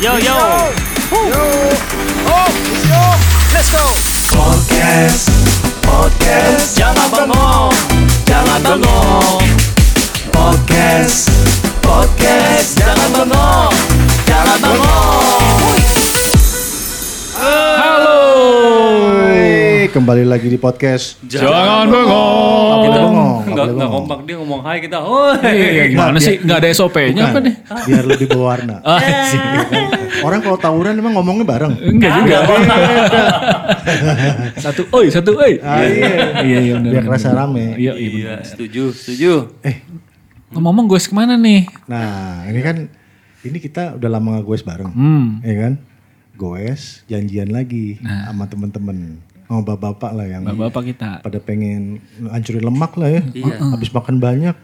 Yo yo. Yo. Oh, yo. Let's go. Podcast, podcast, jangan bengong, jangan bengong. Podcast, podcast, jangan bengong, jangan bengong. Kembali lagi di podcast. Jangan bengong. Kita bengong. Enggak enggak bengong. kompak dia ngomong hai kita. Oh. Iya, gimana sih? biar- Nggak ada SOP-nya apa nih? Biar lebih berwarna. Ah, sih. Orang kalau tawuran emang ngomongnya bareng. Enggak juga. satu oi, satu oi. Ah, iya. Iya, iya. Biar kerasa rame. Iya, iya Iya, setuju, setuju. Eh, Ngomong-ngomong gue ke mana nih? nah ini kan ini kita udah lama nggak goes bareng, Hmm. ya kan? Goes janjian lagi sama temen-temen, sama bapak-bapak lah yang Bapak-bapak kita. pada pengen hancurin lemak lah ya. Iya. Habis makan banyak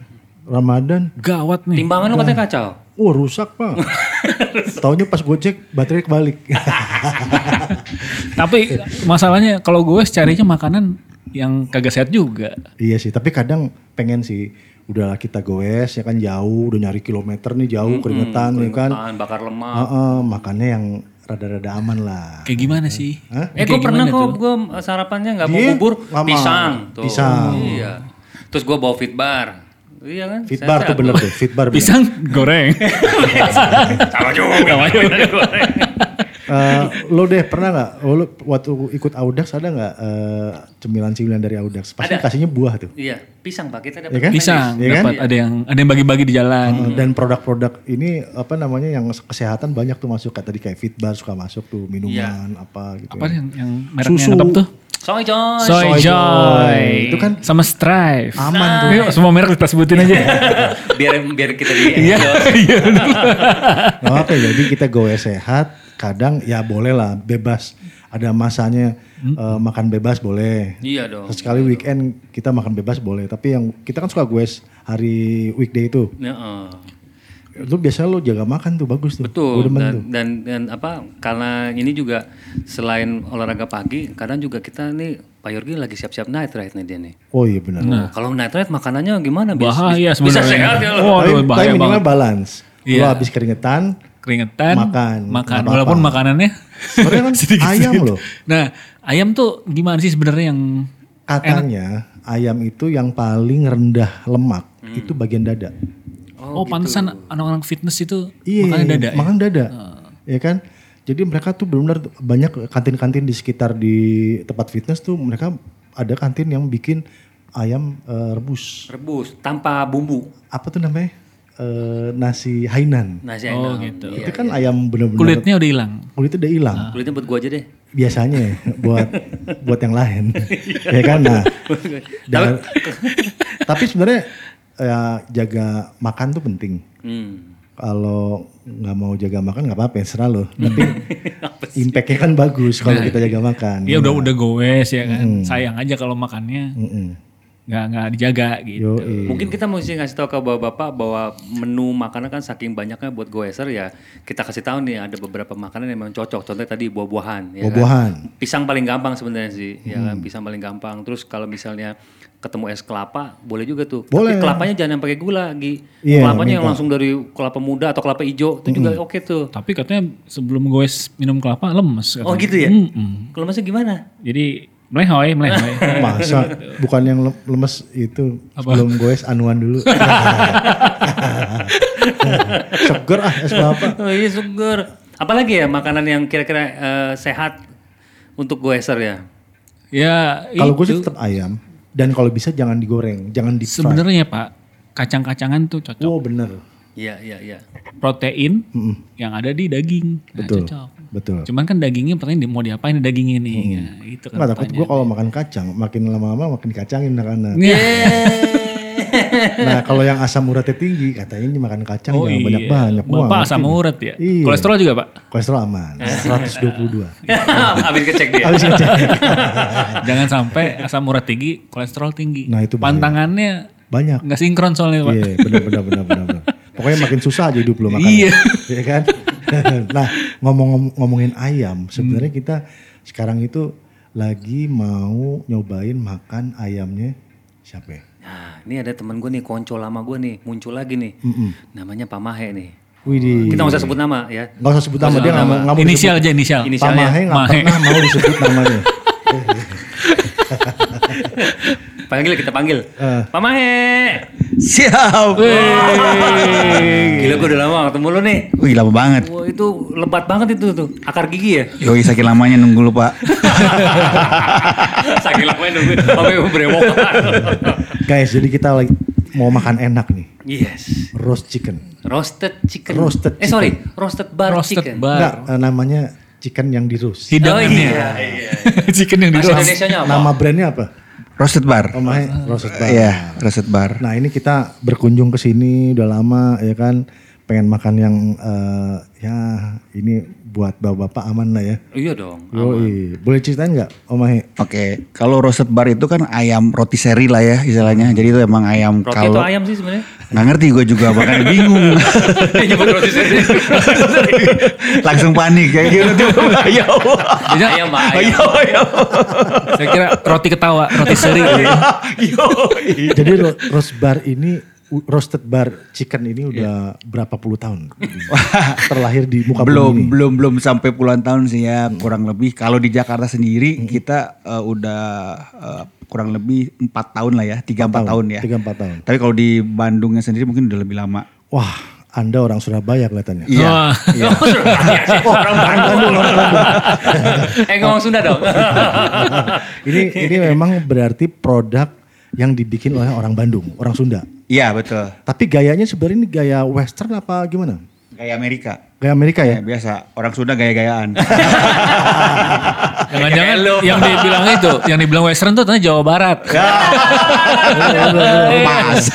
Ramadan, Gawat nih. Timbangan lu katanya kacau. wah rusak pak. Taunya pas gue cek baterai kebalik. Tapi masalahnya kalau gue carinya makanan yang kagak sehat juga. iya sih, tapi kadang pengen sih udahlah kita goes ya kan jauh, udah nyari kilometer nih jauh keringetan ya kan. Bakar lemak. Heeh, makannya yang rada-rada aman lah. Kayak gimana sih? Hah? Eh, gue pernah kok, gue sarapannya nggak mau Iya, bubur, pisang. Tuh. Pisang. Iya. Terus gue bawa fit bar. Iya kan? Fitbar tuh bener tuh, fitbar. Pisang goreng. Sama juga. Sama juga. Eh, lo deh pernah nggak lo waktu ikut Audax ada nggak eh, cemilan-cemilan dari Audax pasti Ada. kasihnya buah tuh Iya, pisang pak kita Iya dapat kan? Pisang Iya kan? dapat ada yang ada yang bagi-bagi di jalan. Eh, dan produk-produk ini apa namanya yang kesehatan banyak tuh masuk kayak tadi kayak Fitbar suka masuk tuh minuman apa gitu Apa ya. yang yang mereknya Susu. ngetop tuh? Soy Joy. Soy Soy Joy. Joy. Itu kan sama Strive. aman tuh Ayo, semua merek kita sebutin aja. biar biar kita di Iya, iya. Nggak apa ya, jadi kita goes sehat kadang ya boleh lah bebas ada masanya eh, makan bebas boleh Iya dong. sekali weekend kita makan bebas boleh tapi yang kita kan suka goes hari weekday itu Ya, eh. lu biasanya lu jaga makan tuh bagus tuh Betul dan, tuh dan dan apa karena ini juga selain olahraga pagi kadang juga kita nih Pak Yorgi lagi siap-siap night ride nih dia nih. oh iya benar Oh, kalau night ride makanannya gimana? Bis- Bahaya bis- Bisa sehat ya lo. Waduh, tapi, bahaya tapi minimal banget. balance lu Iya. habis keringetan Keringetan, Makan, makan. nggak apa-apa. Walaupun makanannya sebenarnya kan ayam loh. Nah, ayam tuh gimana sih sebenarnya yang katanya ayam itu yang paling rendah lemak itu bagian dada. Oh, pantesan anak-anak fitness itu iya makannya dada ya? makan dada. Ya kan? Jadi mereka tuh benar-benar banyak kantin-kantin di sekitar di tempat fitness tuh mereka ada kantin yang bikin ayam eh, rebus. Rebus tanpa bumbu. apa tuh namanya Eh, nasi Hainan. Nasi Oh, enak. gitu. itu kan ayam bener-bener Kulitnya udah hilang. kulitnya udah hilang. Kulitnya buat gua aja deh. biasanya buat buat yang lain. Ya kan? Nah jangan- tapi sebenarnya ya jaga makan tuh penting. Hmm. kalau nggak mau jaga makan nggak apa-apa ya serah lo. Tapi impactnya kan bagus kalau kita jaga makan. Iya udah udah goes ya kan. Sayang aja kalau makannya. Mm-mm. Nggak nggak dijaga gitu. Yoi. Mungkin kita mesti ngasih tahu ke bapak-bapak bahwa menu makanan kan saking banyaknya buat goeser ya kita kasih tahu nih ada beberapa makanan yang memang cocok. Contohnya tadi buah-buahan. Ya kan? Buah-buahan. Pisang paling gampang sebenarnya sih, ya kan pisang paling gampang. Terus kalau misalnya ketemu es kelapa boleh juga tuh. Boleh. Tapi kelapanya jangan yang pakai gula, Gi. Iya, Kelapanya yang minta. langsung dari kelapa muda atau kelapa hijau itu juga oke tuh. Tapi katanya sebelum goes minum kelapa lemes. katanya. Oh gitu ya? Mm-mm. Kalau masih gimana? Jadi melehoy, melehoy. masa bukan yang le- lemes itu sebelum goes anuan dulu seger ah es kelapa Oh iya sugar. Apalagi ya makanan yang kira-kira eh, sehat untuk goeser ya? ya kalau gue sih tetap ayam dan kalau bisa jangan digoreng jangan di sebenarnya Pak kacang-kacangan tuh cocok. oh bener Iya, iya, iya. Protein yang ada di daging. Nah, betul cocok. Betul Cuman kan dagingnya pertanyaan mau diapain dagingnya nih. Nah, itu kan Nggak takut gue kalau makan kacang makin lama-lama makin dikacangin anak-anak. Iya. Nah kalau yang asam uratnya tinggi katanya ini makan kacang Oh jangan iya. banyak-banyak. Wah, Bapak asam urat ya. Iya. Kolesterol juga Pak. Kolesterol aman. 122. Habis kecek dia. Habis ngecek. Jangan sampai asam urat tinggi, kolesterol tinggi. Nah, itu bahaya. Pantangannya Banyak. nggak sinkron soalnya Pak. Iya benar benar benar benar. benar. Pokoknya makin susah aja hidup lo makan. Iya. Iya kan? nah ngomong ngomongin ayam sebenarnya kita sekarang itu lagi mau nyobain makan ayamnya siapa ya? Nah, ini ada teman gue nih, konco lama gue nih, muncul lagi nih. Mm-mm. Namanya Pak Mahe nih. Widih. Kita nggak usah sebut nama ya. Nggak usah sebut nama dia nggak mau mau Inisial disebut. aja inisial. Pak Inisialnya. Mahe nggak Mahe. pernah mau disebut namanya. Panggil kita panggil. Eh. Pak Mahe. Siap. Gila gue udah lama ketemu lu nih. Wih lama banget. Wah itu lebat banget itu tuh. Akar gigi ya. Yoi saking lamanya nunggu lu pak. Saking lamanya nunggu. Sampai berewokan. Guys, jadi kita lagi mau makan enak nih. Yes. Roast chicken. Roasted chicken. Roasted Eh sorry. Roasted bar Roasted chicken. bar. Enggak, eh, namanya chicken yang di roast. Hidangannya. Oh, iya, Chicken yang di roast. Nama brandnya apa? Roasted bar. Oh, roasted bar. Iya, roasted bar. Nah ini kita berkunjung ke sini udah lama ya kan pengen makan yang eh, ya ini buat bapak-bapak aman lah ya. Iya dong. Yoi. Boleh ceritain nggak Om? Oke, kalau roasted bar itu kan ayam roti seri lah ya istilahnya. Jadi itu emang ayam Roti itu kalau ayam sih sebenarnya. Nggak ngerti gue juga makanya bingung. Langsung panik kayak gitu. Ya Allah. Ayam ayam. Ya ya saya kira roti ketawa, roti seri. Yoi. Jadi ro- roast bar ini roasted bar chicken ini udah berapa puluh tahun terlahir di muka belum bumi ini. belum belum sampai puluhan tahun sih ya kurang lebih kalau di Jakarta sendiri kita eh, udah eh, kurang lebih empat tahun lah ya tiga empat tahun ya Tiga empat tahun. tapi kalau di Bandungnya sendiri mungkin udah lebih lama Wah, Anda orang Surabaya kelihatannya. iya Wah, Oh, Surabaya sih. Orang Bandung. Eh ngomong Sunda dong. ini ini memang berarti produk yang dibikin oleh orang Bandung, orang Sunda. iya betul Tapi gayanya sebenarnya ini gaya western apa gimana? kayak Amerika Gaya Amerika ya ya? biasa orang Sunda gaya-gayaan jangan-jangan yang dibilang itu, yang dibilang western tuh ternyata Jawa Barat. pas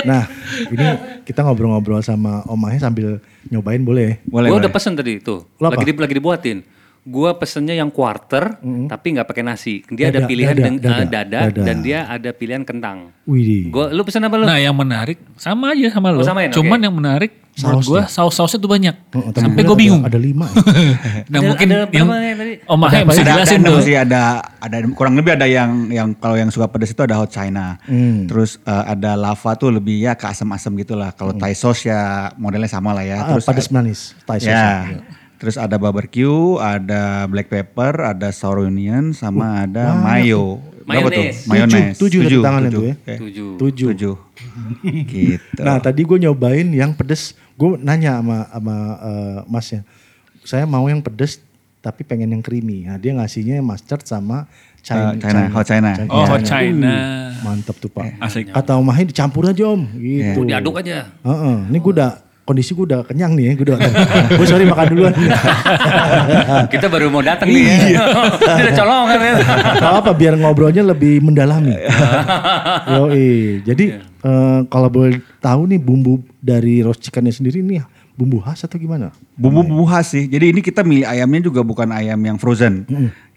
Nah, ini kita ngobrol-ngobrol sama Om Mahe sambil nyobain boleh? boleh Gue udah pesen tadi tuh. Lagi, di, lagi dibuatin. Gue pesennya yang quarter, tapi nggak pakai nasi. Dia ada Dada, pilihan dada, deng- dada, eh, dada, dada. dan dia ada pilihan kentang. Widih. Gua, lu pesen apa lu? Nah yang menarik sama aja sama lo. Oh, samain, Cuman oke. yang menarik menurut gue saus-sausnya tuh banyak. Oh, tapi Sampai gua gue ada- bingung. Ada, lima. ya. Nah Ada- mungkin ada yang berapa ya tadi? Om Mahe ada, jelasin ada, tuh. masih ada ada kurang lebih ada yang yang kalau yang suka pedas itu ada hot China. Hmm. Terus eh, ada lava tuh lebih ya ke asam-asam gitulah. Kalau Thai sauce ya modelnya sama lah ya. Hmm. Ah, Terus pedas manis. Thai sauce. ya. Terus ada barbecue, ada black pepper, ada sour onion, sama ada mayo. Berapa tuh? Mayones. Mayones. Tujuh, tujuh tepuk tangan itu ya. Tujuh. Tujuh. Tujuh. gitu. Nah tadi gue nyobain yang pedes. Gue nanya sama sama eh, masnya. Saya mau yang pedes tapi pengen yang creamy. Nah dia ngasihnya mustard sama China. Eh, China, hot China. Oh, hot China. Wih, mantep tuh pak. Asik. Kata Om Mahe dicampur aja om. Gitu. Diaduk aja. Heeh. Ini gue udah kondisi gue udah kenyang nih ya. Gue udah. gue sorry makan duluan. Kita baru mau datang nih ya. Dia udah colongan ya. Gak apa biar ngobrolnya lebih mendalami. Yoi. Jadi eh, kalau boleh tahu nih bumbu dari roast chickennya sendiri nih bumbu khas atau gimana? Bumbu-bumbu khas sih. Jadi ini kita milih ayamnya juga bukan ayam yang frozen.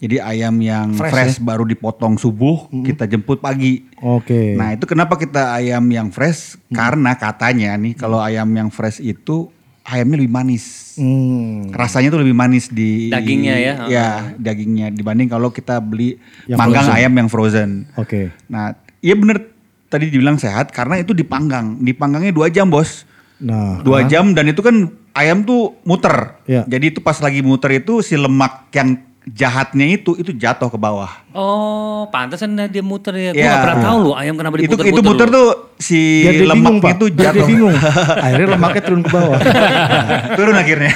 Jadi ayam yang fresh, baru dipotong subuh, kita jemput pagi. Oke. Nah itu kenapa kita ayam yang fresh? Karena katanya nih kalau ayam yang fresh itu ayamnya lebih manis. Hmm. Rasanya tuh lebih manis di Dagingnya ya? Ya dagingnya dibanding kalau kita beli Yang manggang frozen. ayam yang frozen. Oke. Nah iya bener tadi dibilang sehat karena itu dipanggang. Dipanggangnya dua jam bos. Nah, Dua jam dan itu kan ayam tuh muter. Iya. Jadi itu pas lagi muter itu si lemak yang jahatnya itu itu jatuh ke bawah. Oh, pantesan dia muter ya. Gue Ya. gak pernah tahu loh ayam kenapa itu diputer itu muter loh. tuh si biar dia lemak bingung pak. itu Biar dia jatuh. bingung. Akhirnya lemaknya turun ke bawah. Turun akhirnya.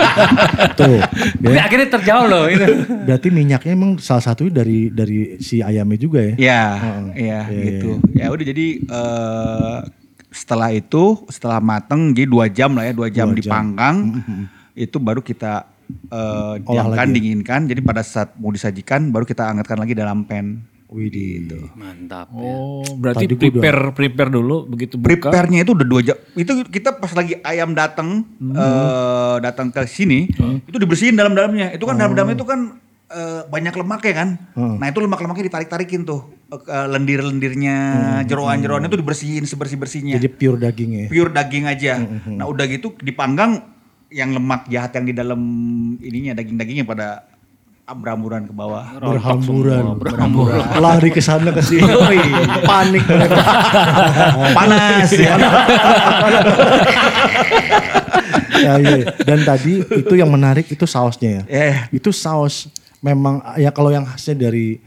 Tuh. Tapi Ya. akhirnya terjauh loh itu. Berarti minyaknya emang salah satu dari dari si ayamnya juga ya? Iya, iya Iya, gitu. Ya udah jadi eh, setelah itu setelah mateng jadi dua jam lah ya dua jam Dua jam. dipanggang itu baru kita eh, Olah diamkan lagi ya? dinginkan jadi pada saat mau disajikan baru kita angkatkan lagi dalam pan. Widih. Mantap. Oh, berarti Tadi gua udah- prepare prepare dulu begitu buka. Prepare-nya itu udah dua jam. Itu kita pas lagi ayam datang eh, datang ke sini itu dibersihin dalam-dalamnya. Itu kan dalam-dalamnya itu kan eh, banyak lemaknya kan. Nah itu lemak-lemaknya ditarik-tarikin tuh Eh, lendir-lendirnya, jeroan-jeroannya itu dibersihin sebersih-bersihnya. Jadi pure daging ya? pure daging aja. Nah udah gitu dipanggang yang lemak jahat yang di dalam ininya daging-dagingnya pada berhamburan ke bawah. berhamburan, berhamburan. Lari ke sana ke sini. Panik mereka. Panas ya. ya, iya. Dan tadi itu yang menarik itu sausnya ya. Iya. Itu saus memang ya kalau yang khasnya dari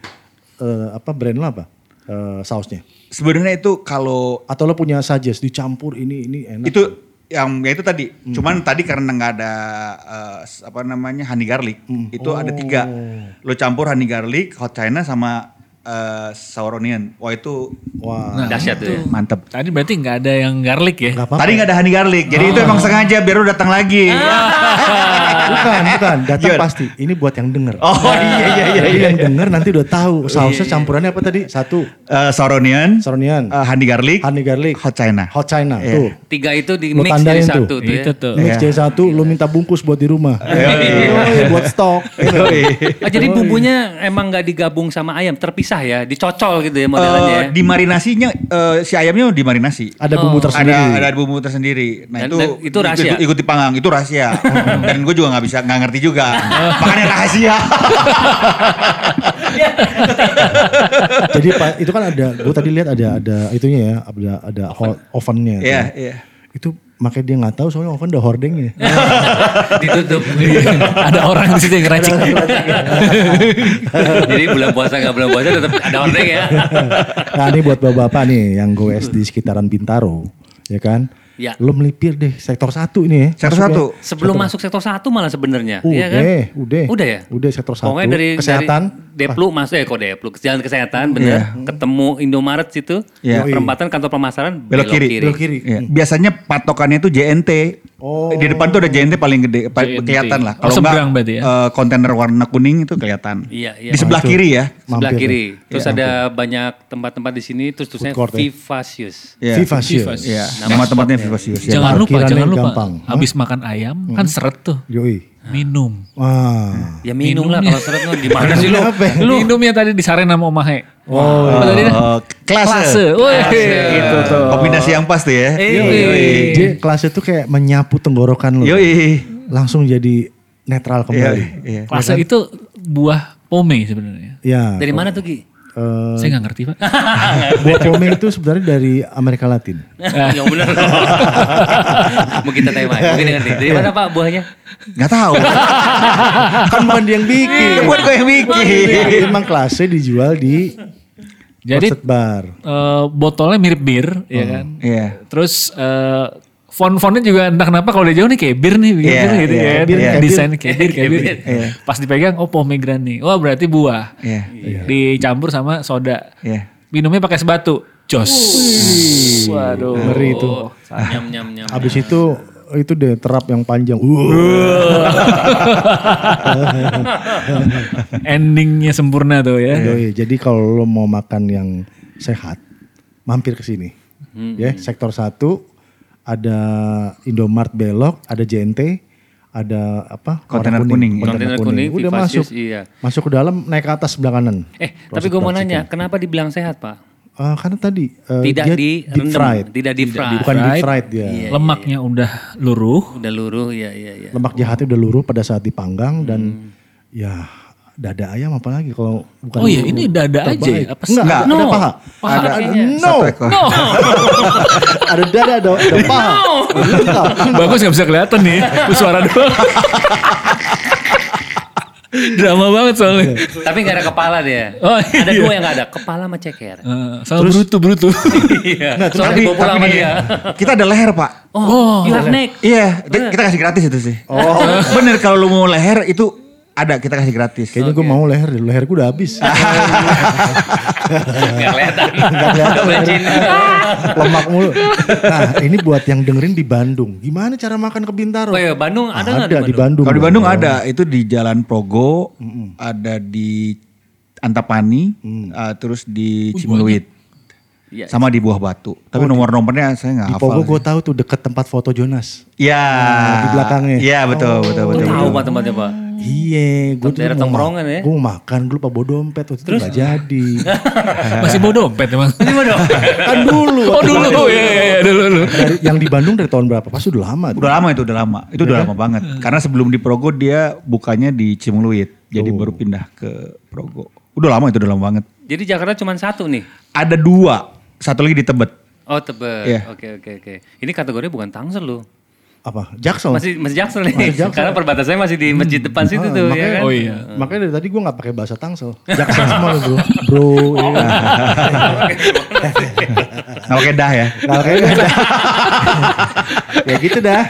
eh, apa brand lo apa? Eh, sausnya. Sebenarnya itu kalau Atau lo punya suggest dicampur ini ini enak. itu yang ya itu tadi. Cuman tadi karena nggak ada eh, apa namanya honey garlic, itu ada tiga. Lo campur honey garlic, hot china sama eh, sour onion. Wah itu Wah. Dahsyat tuh ya. mantep. Tadi berarti nggak ada yang garlic ya? Gak apa-apa. Tadi nggak ada honey garlic, jadi itu emang sengaja biar lo datang lagi. Bukan, bukan. Datang Gimana? pasti. Ini buat yang denger. Oh iya iya iya. Jadi yang denger nanti udah tahu sausnya campurannya apa tadi? Satu, Eh, sour onion, soronian, eh, honey garlic, honey garlic, hot china. hot china. Iya. Tuh. Tiga itu di mix jadi tuh. satu tuh ya. Itu tuh. Mix Iya. jadi satu, lu minta bungkus buat di rumah. Yoi, buat stok. Ah, jadi bumbunya emang nggak digabung sama ayam, terpisah ya, dicocol gitu ya modelannya Eh, ya. di marinasinya eh, si ayamnya dimarinasi. Ada bumbu tersendiri. Ada ada bumbu tersendiri. Nah Dan- itu dan itu rahasia? Ikut, ikut dipanggang itu rahasia. dan gue juga nggak bisa nggak ngerti juga. Makanya rahasia. Jadi Pak, itu kan ada, gue tadi lihat ada ada itunya ya, ada ada ho- ovennya. Iya tuh. iya. Itu makanya dia nggak tahu soalnya oven udah hordengnya. Ditutup. ada orang di situ yang ngeracik. jadi bulan puasa nggak bulan puasa tetap ada ordeng ya. nah ini buat bapak-bapak nih yang goes di sekitaran Bintaro, ya kan? Ya. Lo melipir deh sektor satu ini ya. Sektor Masuk satu. ya. Sebelum masuk sektor satu malah sebenarnya, Udah, iya kan? udah. Udah ya? Udah sektor satu. Pokoknya dari kesehatan. dari Deplu masuk ya kok Deplu, jalan kesehatan bener. Ketemu Indomaret situ, Iya. perempatan kantor pemasaran Belok kiri. belok kiri. Iya. Biasanya patokannya itu JNT. Oh. Di depan tuh ada JNT paling gede, JNT. kelihatan lah. Oh, seberang berarti ya? eh, kontainer warna kuning itu kelihatan. Iya, iya. Di sebelah Nah, itu. kiri ya. Sebelah Mampir kiri. tuh. Terus ada banyak tempat-tempat di sini, terus tulisannya court ya. Vivacious. Iya. Vivacious. Iya. Nama tempatnya. Ya. Jangan lupa, jangan lupa. Habis makan ayam kan seret tuh. Yoi. Minum. Wah. Ya minum lah kalau seret mah gimana sih lu? Apa ya? Lu minumnya tadi disaring sama Omahe. Oh, Apa tadi dah? Oh, Klase. klase. Woi, itu tuh. Kombinasi yang pas tuh ya. Yoi. Dia kelasnya tuh kayak menyapu tenggorokan lo. Yoi. Langsung jadi netral Iya, kembali. iya. Klase itu buah pome sebenarnya. Ya. Dari mana tuh Ki? Eh, Saya nggak ngerti pak. buah pome itu sebenarnya dari Amerika Latin. Yang benar. Mungkin kita tanya, mungkin ngerti. Dari mana Pak buahnya? Nggak tahu. kan bukan dia yang bikin. Itu buat gue yang bikin. Emang kelasnya dijual di Jadi bar. eh, botolnya mirip bir, ya kan. Iya. Terus eh, font-fontnya juga entah kenapa kalau dari jauh nih kayak bir nih, Iya, bir gitu iya, ya. kayak bir, kayak Desain kayak bir, kayak bir. Iya. Pas dipegang, oh pomegranate. Wah berarti buah. Iya. Dicampur sama soda. Iya. Minumnya pakai sebatu. Jos. Waduh. Ngeri itu. Nyam nyam nyam. Habis itu itu deh terap yang panjang. Uh. Endingnya sempurna tuh ya. Yoi, jadi kalau lo mau makan yang sehat, mampir ke sini. Ya, sektor 1 ada Indomart belok, ada JNT, ada apa? Kontainer warna kuning. Kontainer kuning, Udah Vivacious, masuk. iya. Masuk ke dalam naik ke atas sebelah kanan. Eh, tapi gue mau nanya, kenapa dibilang sehat Pak? Eh, karena tadi eh, Tidak dia di deep fried. tidak di fried. Bukan deep fried. fried dia. Lemaknya udah luruh. Udah luruh, ya ya ya. Lemak jahatnya udah luruh pada saat dipanggang dan ya dada ayam apalagi kalau bukan Oh iya, ini dada aja ya? Apa sih? Enggak, No. ada paha. Paha ada, kayaknya. no. Ekor. ada dada, ada, ada paha. Lengkap. Bagus gak bisa kelihatan nih, suara doang. Drama banget soalnya. Tapi nggak ada kepala dia. Oh, Ada iya. dua yang nggak ada, kepala sama ceker. Eh, sama brutu brutu. Iya. Nah, terus Soalnya Tapi, dibawa pulang tapi sama dia. kita ada leher pak. Oh, you have neck. Iya, kita kita kasih gratis itu sih. Oh, bener kalau lu mau leher itu ada kita kasih gratis. Kayaknya gue mau leher, deh. leher gue udah habis. Nggak kelihatan. Chin. Lemak mulu. Nah ini buat yang dengerin di Bandung. Gimana cara makan ke Bintaro? Oh iya, Bandung ada nggak Ada di Bandung. Kalau di Bandung ada itu di Jalan Progo, ada di Antapani, eh, terus di Cimeluit, Iya. sama di Buah Batu. Tapi nomor-nomornya saya nggak Di hafal. Pogo sih. gue tahu tuh deket tempat foto Jonas. Iya. di belakangnya. Iya betul betul Tuh betul. tahu betul. Pak tempatnya Pak. Iya, gue Daerah tongkrongan ya? Gue mau makan, gue lupa bawa dompet, waktu itu gak jadi. Masih bawa dompet emang. kan dulu. Oh dulu, itu. ya ya ya dulu dulu. Dari, yang di Bandung dari tahun berapa? Pasti udah lama. tuh. Udah lama itu udah lama. Itu udah lama banget. Karena sebelum di Progo dia bukanya di Cimeluit. Jadi baru pindah ke Progo. Udah lama itu udah lama banget. Jadi Jakarta cuma satu nih. Ada dua, satu lagi di Tebet. Oh Tebet. Iya. Oke oke oke. Ini kategorinya bukan Tangsel loh. Apa? Jaksel. Masih masih Jaksel nih. Masih Jaksel. Karena perbatasannya masih di masjid depan situ tuh ya kan. Oh iya. Makanya dari tadi gue gak pakai bahasa Tangsel. Jaksel semua lu bro. Bro. Iya. Nah, oke dah ya. Nah, kayaknya dah. ya gitu dah.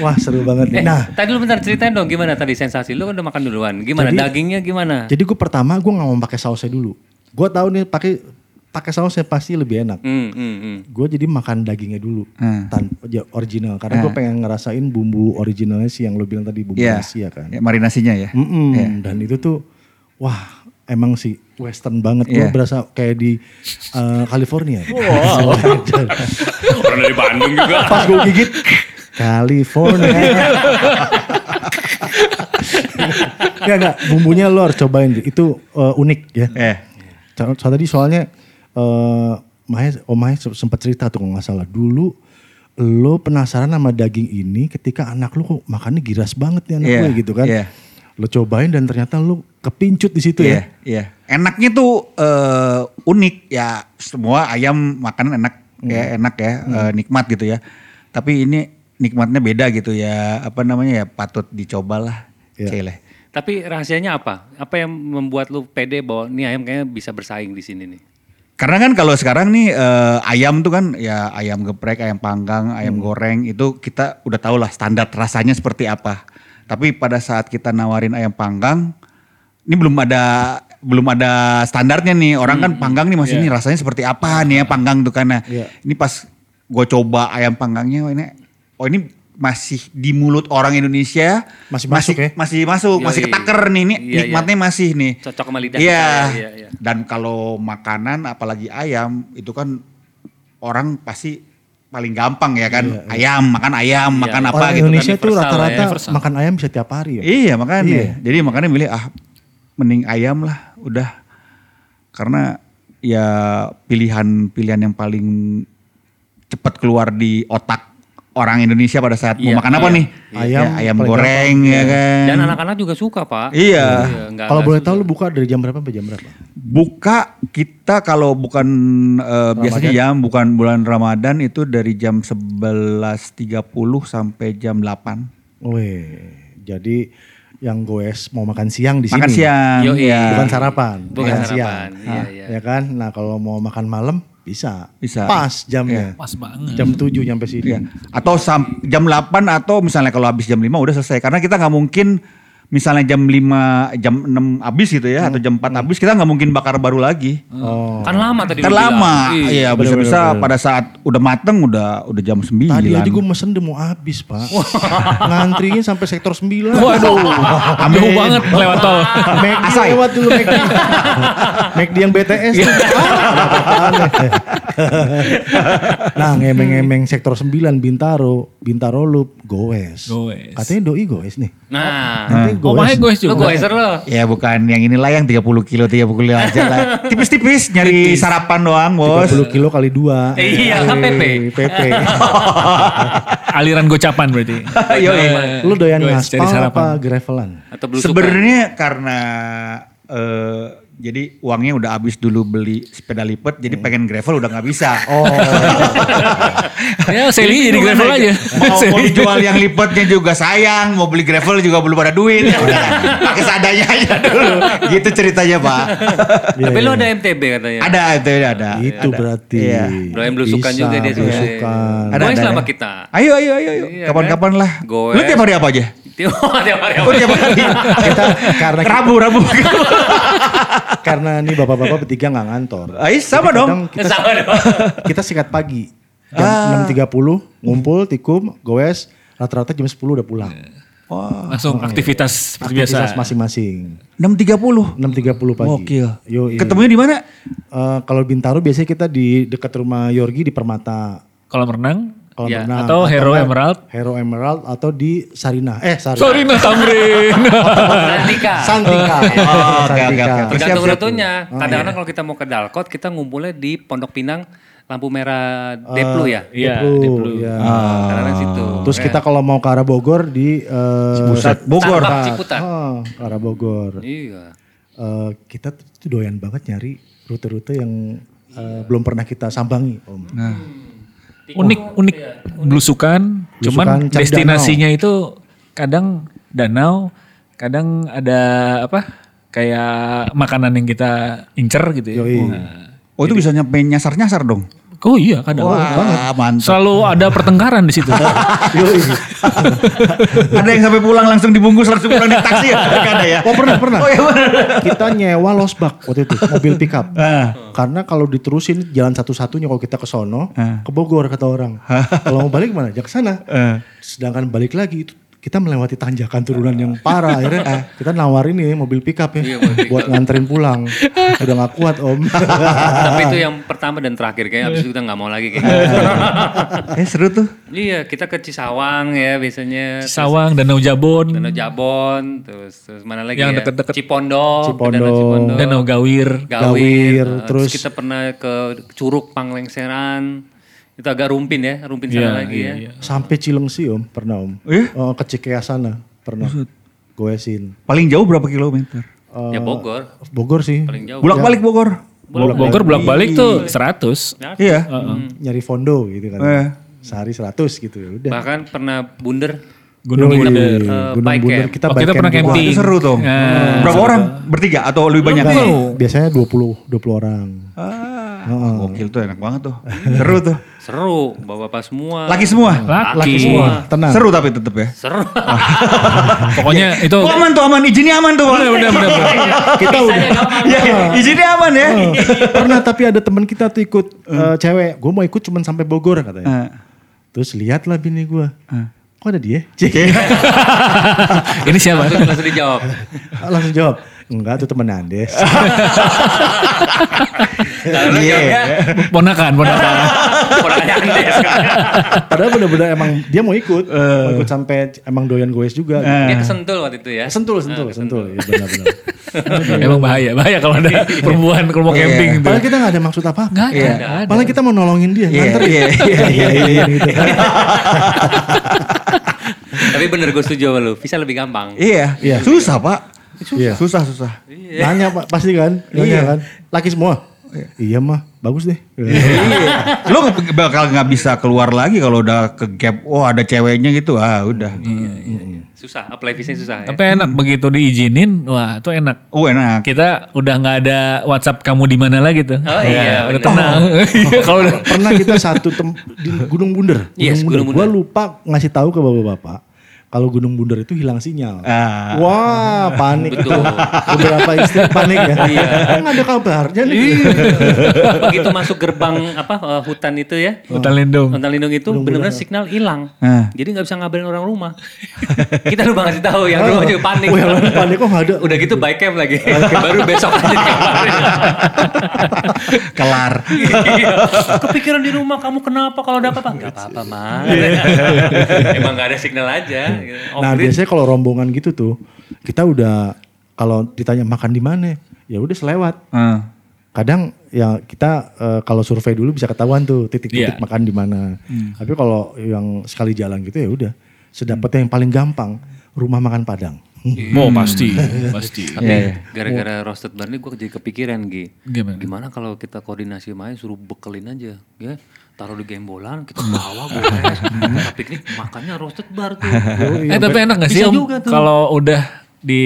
Wah seru banget. Eh, nih. Nah, tadi lu bentar ceritain dong gimana tadi sensasi lu kan udah makan duluan. Gimana Jadi- dagingnya gimana? jadi gue pertama gue nggak mau pakai sausnya dulu. Gue tahu nih pakai pakai sausnya pasti lebih enak. Hmm, hmm, hmm. Gue jadi makan dagingnya dulu, Hmm. tanpa ya, original. Karena gue pengen ngerasain bumbu originalnya sih yang lo bilang tadi bumbu Iya. Asia kan. Ya, marinasinya ya. Mm-mm. Dan itu tuh, wah emang sih western banget. Gue Iya. berasa kayak di eh, California. Orang dari Bandung juga. Pas gue gigit, California. Enggak, enggak. Bumbunya lo harus cobain. Itu eh, unik ya. Eh. So, so tadi soalnya eh Maya, Om Maya sempat cerita tuh kalau nggak salah dulu lo penasaran sama daging ini ketika anak lo kok makannya giras banget nih anak Iya, gue gitu kan. iya. Lo cobain dan ternyata lo kepincut di situ Iya, ya. iya. Enaknya tuh eh, unik ya. Semua ayam makanan enak ya, enak ya, eh, nikmat gitu ya. Tapi ini nikmatnya beda gitu ya. Apa namanya ya patut dicobalah. Iya. Cile. Tapi rahasianya apa? Apa yang membuat lu pede bahwa nih ayam kayaknya bisa bersaing di sini nih? Karena kan kalau sekarang nih eh, ayam tuh kan ya ayam geprek, ayam panggang, ayam goreng itu kita udah tahu lah standar rasanya seperti apa. Tapi pada saat kita nawarin ayam panggang, ini belum ada belum ada standarnya nih. Orang kan panggang nih masih ini rasanya seperti apa nih ya panggang tuh karena Iya. ini pas gue coba ayam panggangnya, oh ini oh ini masih di mulut orang Indonesia Masih masuk ya? masih masuk masih Yoi. ketaker nih ini Iya, iya. nikmatnya masih nih Cocok sama lidah Iya. kita, iya, iya. Dan kalau makanan apalagi ayam itu kan orang pasti paling gampang ya kan. Ayam, makan ayam, makan apa Orang gitu Indonesia kan. tuh universal rata-rata ya, makan ayam bisa tiap hari ya. Iya makanya. Iya. Jadi makanya milih ah mending ayam lah udah. Karena ya pilihan-pilihan yang paling cepat keluar di otak orang Indonesia pada saat Iya, mau makan apa iya. nih? Ayam Ya, ayam goreng ya kan. Dan anak-anak juga suka pak. Iya. nggak- Kalau boleh tahu lu buka dari jam berapa sampai jam berapa? Buka kita kalau bukan eh, biasanya jam bukan bulan Ramadan itu dari jam 11.30 sampai jam 8. Weh, jadi yang goes mau makan siang di sini. Makan siang. Yoi. ya. Bukan sarapan. Bukan makan sarapan, siang. iya, iya. Ya kan? Nah, kalau mau makan malam bisa. Bisa. Pas jamnya. Pas banget. Jam 7 nyampe sini. Iya. Atau sam- jam 8 atau misalnya kalau habis jam 5 udah selesai. Karena kita nggak mungkin misalnya jam 5, jam 6 habis gitu ya atau jam 4 habis kita nggak mungkin bakar baru lagi. Oh. Kan lama tadi. Kan lama. Iya. Iya, bisa-bisa pada saat udah mateng udah udah jam 9. Tadi aja gue mesen udah mau habis, Pak. Ngantrinya sampai sektor 9. Waduh, jauh banget lewat tol. McD Asai. lewat dulu McD. McD yang BTS. Ah, nah, ngemeng-ngemeng sektor 9 Bintaro, Bintaro Loop, goes. Goes. Katanya doi goes nih. Nah, Nanti Oh, makanya gue lu juga. goeser lo. Ya bukan yang inilah yang 30 kilo 30 kilo aja lah. Tipis-tipis nyari sarapan doang, Bos. 30 kilo kali 2. Iya, kan PP. PP. Aliran gocapan berarti. Yoi. Lu doyan ngaspal apa gravelan? Sebenarnya karena eh, jadi uangnya udah habis dulu beli sepeda lipat, jadi pengen gravel udah nggak bisa. Oh, Ya Seli jadi gravel aja. Mau, mau dijual yang lipatnya juga sayang, mau beli gravel juga belum ada duit. Ya udah, pakai seadanya aja dulu. Gitu ceritanya pak. Iya, Tapi iya. lu ada MTB katanya. Ada itu ada. itu ada. berarti. Iya. Doyan belusukan Bisa, juga dia sebenarnya. belusukan. Ada, ada, lah ada. kita. Ayo ayo ayo, ayo. Iya, kapan-kapan lah. Goes. Lu tiap hari apa aja? Tiap tiap hari. Oh tiap hari. Kita karena kita, Rabu Rabu. karena nih bapak-bapak bertiga nggak ngantor. Ay, sama Jadi dong. Kita, Sama dong. kita sikat pagi. Jam Ah. 6.30 ngumpul, tikum, goes, rata-rata jam 10 udah pulang. Wah. Langsung aktivitas seperti biasa. Aktivitas masing-masing. 6.30. 6.30 pagi. Gokil. Yo, iya. Ketemunya di mana? Eh, kalau Bintaro biasanya kita di dekat rumah Yorgi di Permata. Kolam renang Kalau Ya, renang. atau Hero nggak, Emerald. Hero Emerald atau di Sarina. Eh, Sarina. Sorry nah Tamrin. Santika. Santika. Oh, oke, oke, oke. Tergantung Siap, siap. rutenya. Kadang-kadang kalau kita mau ke Dalkot, kita ngumpulnya di Pondok Pinang, lampu merah Deplu ya. Iya, Deplu, Deplu. iya. Kadang-kadang situ. Terus kita kalau mau ke arah Bogor di eh, Pusat Bogor. Ciputat. Ciputat. Ah, ke arah Bogor. Iya. Eh, kita tuh doyan banget nyari rute-rute yang eh, belum pernah kita sambangi, Om. Nah. Unik unik belusukan, cuman Belusukan, cari destinasinya itu kadang danau, kadang ada apa? Kayak makanan yang kita incer gitu ya. Yoi. Oh itu bisa nyampe nyasar-nyasar dong? Oh iya kadang. Wah mantap. Selalu ada pertengkaran di situ. Ada yang sampai pulang langsung dibungkus langsung pulang di taksi ya? Ada ya? Oh pernah, pernah. Oh iya benar. kita nyewa losbak waktu itu, mobil pickup. Ah. Karena kalau diterusin jalan satu-satunya kalau kita ke sono, Ah. ke Bogor kata orang. kalau mau balik mana? Ya ke sana. Sedangkan balik lagi itu kita melewati tanjakan turunan yang parah akhirnya kita nawarin nih mobil pickup ya Iya, mobil buat nganterin pulang udah gak kuat om Tapi itu yang pertama dan terakhir kayak habis itu kita nggak mau lagi kayak. Eh seru tuh. Iya, kita ke Cisawang ya biasanya. Sawang, Danau Jabon, Danau Jabon, terus, terus mana lagi Yang ya? deket-deket. Cipondo, Cipondo. Danau Cipondo. Danau Gawir. Gawir, Gawir, eh, terus- kita pernah ke Curug Panglengseran. Itu agak rumpin ya, rumpin sana Iya, lagi iya, ya. iya. sampai Cilengsi om pernah om Iya? Oh, ke Cikeas sana pernah goesin Paling jauh berapa kilometer? Eh, Ya Bogor, Bogor sih paling jauh. Bolak-balik Bogor. Bogor bolak-balik tuh 100. Iya. nyari fondo gitu kan Eh. sehari 100 gitu ya udah Bahkan pernah bunder. Gunung Yoi, Bunder. Gunung bike Bunder camp. kita Oh, kita pernah. Wah camping. itu seru tuh. Nah, Berapa orang? Bertiga atau lebih banyak? biasanya 20 20 orang Ah, gokil tuh enak banget tuh. Seru tuh. Seru, bapak-bapak semua. Laki semua. Laki. laki semua tenang Seru tapi tetep ya. Seru. Pokoknya itu Oh, aman tuh aman, izinnya aman tuh. Bener bener bener. kita udah Ya, izinnya aman ya. pernah tapi ada teman kita tuh ikut eh, cewek gue mau ikut cuman sampai Bogor katanya Ah. terus lihatlah bini gue Ah. kok ada dia Cek. Ini siapa? langsung, langsung dijawab. langsung jawab enggak tuh temen Andes jawabnya, Ponakan, ponakan. orangnya Andes kan. padahal bener-bener emang dia mau ikut mau ikut sampai emang doyan goes juga Dia kesentul waktu itu ya. sentul sentul sentul ya benar-benar Emang bahaya, bahaya kalau ada perempuan kalau mau Iya. camping tuh. padahal kita nggak ada maksud apa Enggak ada, Iya. nggak ada. malah kita mau nolongin dia Iya, nganterin iya, iya, iya, iya. gitu. Tapi bener gue setuju sama lu. Bisa lebih gampang. Iya. Iya. Susah pak. Iya. Susah susah. nanya pak pasti kan nanya Iya. kan laki semua iya mah bagus deh Iya. Lo bakal nggak bisa keluar lagi kalau udah ke gap. Oh ada ceweknya gitu. Ah udah. Susah, apply visa susah ya. Tapi enak begitu diizinin, wah itu enak. Oh enak. Kita udah nggak ada WhatsApp kamu di mana lagi tuh. Oh, iya, udah tenang. Iya, kalau udah pernah kita satu tem di Gunung Bunder. Yes, Gunung Gue lupa ngasih tahu ke bapak-bapak kalau Gunung Bunder itu hilang sinyal. Ah. Wah, panik Betul. Beberapa istri panik ya. Iya. Nggak ada kabarnya nih. Begitu masuk gerbang apa eh, hutan itu ya. hutan lindung. Hutan lindung itu benar-benar signal hilang. Ah. Jadi nggak bisa ngabarin orang rumah. Kita lupa ngasih tahu yang rumah juga panik. Oh, yang panik kok ada. Udah gitu bike camp lagi. Baru besok aja. Kelar. Iya. Kepikiran di rumah kamu kenapa kalau ada apa-apa? Gak apa-apa mah. Emang gak ada signal aja. Off Nah, grid. biasanya kalau rombongan gitu tuh, kita udah kalau ditanya makan di mana, ya udah selewat. Ah. kadang ya kita eh, kalau survei dulu bisa ketahuan tuh titik-titik Iya. makan di mana. Tapi kalau yang sekali jalan gitu ya udah sedapatnya yang paling gampang rumah makan Padang. Mau pasti, pasti. Tapi Iya, iya. gara-gara roasted bar ini gue jadi kepikiran Gi. Gimana? Gimana kalau kita koordinasi main suruh bekelin aja. Ya, taruh di gembolan, kita bawa gores. kita piknik makannya roasted bar tuh. Eh tapi enak gak sih om kalau udah di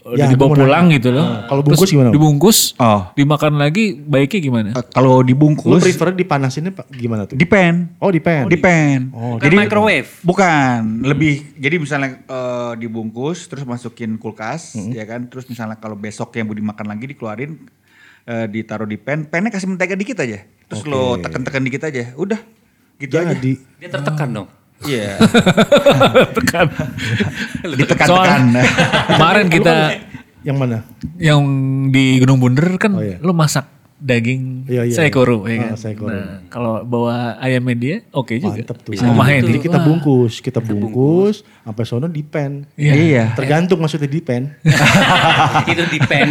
udah Ya, dibawa pulang nanya. gitu loh. kalau bungkus Terus gimana? Dibungkus, Oh. dimakan lagi baiknya gimana? Eh, Kalau Lu dibungkus. prefer dipanasinnya Pak, gimana tuh? Depend. oh di pen. Depend. Bukan microwave. Bukan, lebih jadi misalnya eh, dibungkus terus masukin kulkas ya kan, terus misalnya kalau besok yang mau dimakan lagi dikeluarin eh, ditaruh di pen, pennya kasih mentega dikit aja. Terus lo tekan-tekan dikit aja. Udah. Gitu aja. Jadi Dia tertekan dong. Iya. Tekan. Ditekan-tekan. Kemarin kita yang mana? yang di Gunung Bunder kan Oh, iya. lu masak daging Iya, iya. saikoro ya Ah, kan. saikoro. Nah, kalau bawa ayamnya dia oke juga. Mantep tuh. Bisa Omahe Jadi kita bungkus, kita bungkus sampai sono dipen. Iya. Iya. Tergantung maksudnya dipen. itu depend.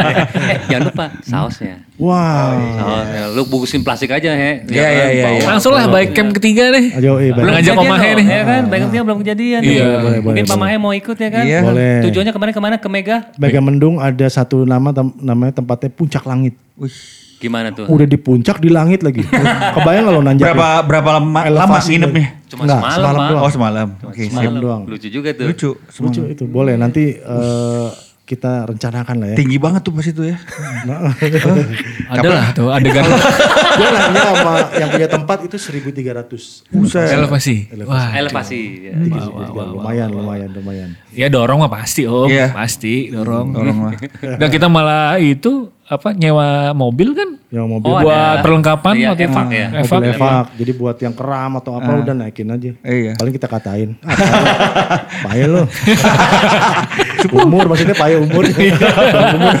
eh, jangan lupa sausnya. Wah. Sausnya. Lu bungkusin plastik aja, he. Iya, iya, iya, iya. Langsung lah baik camp ketiga deh. Ayo, eh, Belum baik. ngajak Omahe loh, nih. Ya kan, baik dia belum kejadian. Iya, Mungkin Pak Mahe mau ikut ya kan? Iya. Boleh. Tujuannya ke mana ke mana ke Mega? Mega Mendung ada satu nama namanya tempatnya Puncak Langit. Wih. Gimana tuh? Udah di puncak di langit lagi. Kebayang kalau nanjak Berapa berapa lama, lama nginepnya? Cuma Enggak, semalam, semalam doang. Oh semalam. Oke. Semalam doang. Lucu juga tuh. Lucu. Lucu itu boleh nanti eh, kita rencanakan lah ya. Tinggi banget tuh pas itu ya. Ada lah tuh adegan Gue nanya sama yang punya tempat itu 1300. Buset. elevasi. Wah, Elevasi. ya. Lumayan, lumayan, lumayan. ya dorong mah pasti om, Iya. pasti dorong. Dorong lah. Dan kita malah itu apa nyewa mobil kan Yang mobil Oh, buat ada. perlengkapan Iya, waktu evak ya. Evak. mobil evak. Jadi buat yang keram atau apa udah naikin aja. Iya. Paling kita katain. Ah, payah umur maksudnya payah umur. Umur.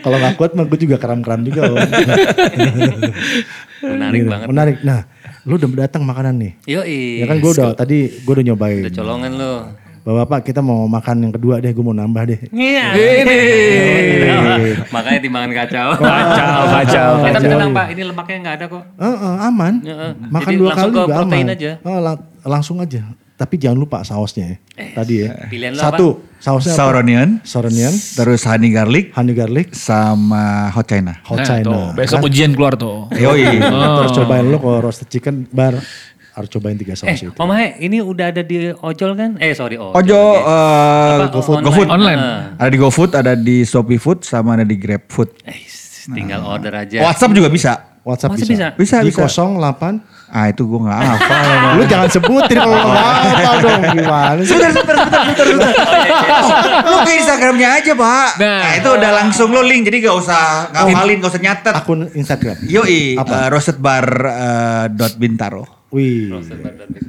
Kalau nggak kuat mah gue juga keram-keram juga. Om. Menarik Gitu. banget. Menarik. Nah, lu udah datang makanan nih. Yoi. Ya kan gue udah tadi gue udah nyobain. Udah colongan lo. Bapak kita mau makan yang kedua deh, gue mau nambah deh. Iya. Ini. Makanya timbangan kacau. Kacau, kacau. Eh, tapi tenang Pak, ini lemaknya nggak ada kok. Eh, eh, aman. Ya, eh. Makan Jadi dua langsung kali ke juga protein aman. aja. Oh, lang- langsung aja. Tapi jangan lupa sausnya ya. Tadi ya. pilihan lo Satu, sausnya Sour apa? onion, Sour onion, terus honey garlic, honey garlic, sama hot china. hot Nah, china. tuh, besok ujian keluar tuh. Yoi. Kita harus cobain lo kalau roasted chicken bar harus cobain tiga Eh, saus itu. Mama He, ini udah ada di ojol kan? Eh, sorry, ojol. Ojo Oke. eh, Apa, GoFood, online? GoFood. Online. Ada di GoFood, ada di Shopee Food, sama ada di Grab Food. Eh, tinggal order aja. WhatsApp juga bisa. WhatsApp Masih bisa. Bisa, Di bisa. 08. Ah itu gue gak apa. Lu jangan sebutin kalau lo nggak hafal dong gimana sih? Sebentar, sebentar, sebentar, sebentar, sebentar. Oh, lu ke Instagramnya aja, Pak. Nah. Nah, itu udah langsung lo link, jadi gak usah ngapalin, gak usah nyatet. Akun Instagram. Yoi, Apa? eh, roasted bar eh, dot bintaro. Wih,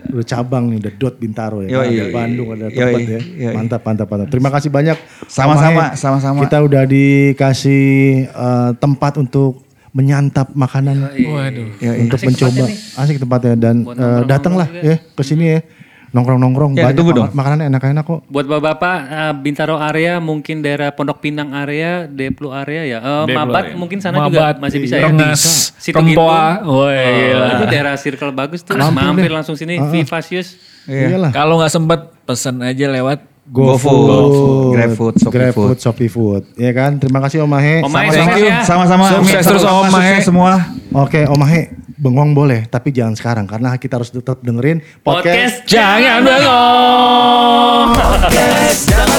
udah cabang nih, udah dot Bintaro ya. Yoi. Ada Bandung, ada Yoi. tempat ya. Yoi. Mantap, mantap, mantap. Terima kasih banyak. Sama-sama, sama-sama. Kita udah dikasih eh, tempat untuk menyantap makanan. Waduh. Yoi. Untuk Asik mencoba. tempatnya Asik tempatnya dan Buat eh, datanglah ya ke sini ya. Nongkrong-nongkrong Ya, banyak banget dong. makanannya enak-enak kok. Buat bapak-bapak eh, Bintaro area, mungkin daerah Pondok Pinang area, Deplu area ya. Eh, Deplu Mabat area. mungkin sana Mabat, juga masih bisa ya. Rengas, Situ Rempoa. Woi, Oh, gila. itu daerah circle bagus tuh. Mampir Mampir, langsung sini, ah. Vivasius. Iyalah. Kalau nggak sempet pesan aja lewat GoFood, GrabFood, Shopee GrabFood, Food. Shopee Food. Ya kan? Terima kasih Om Mahe. Om Mahe, Sama-sama. ya. sama-sama. Sukses Amin. terus, Om Mahe. semua. Oke, Om Mahe, bengong boleh, tapi jangan sekarang karena kita harus tetap dengerin podcast. Podcast Jangan Bengong. Podcast Jangan Bengong.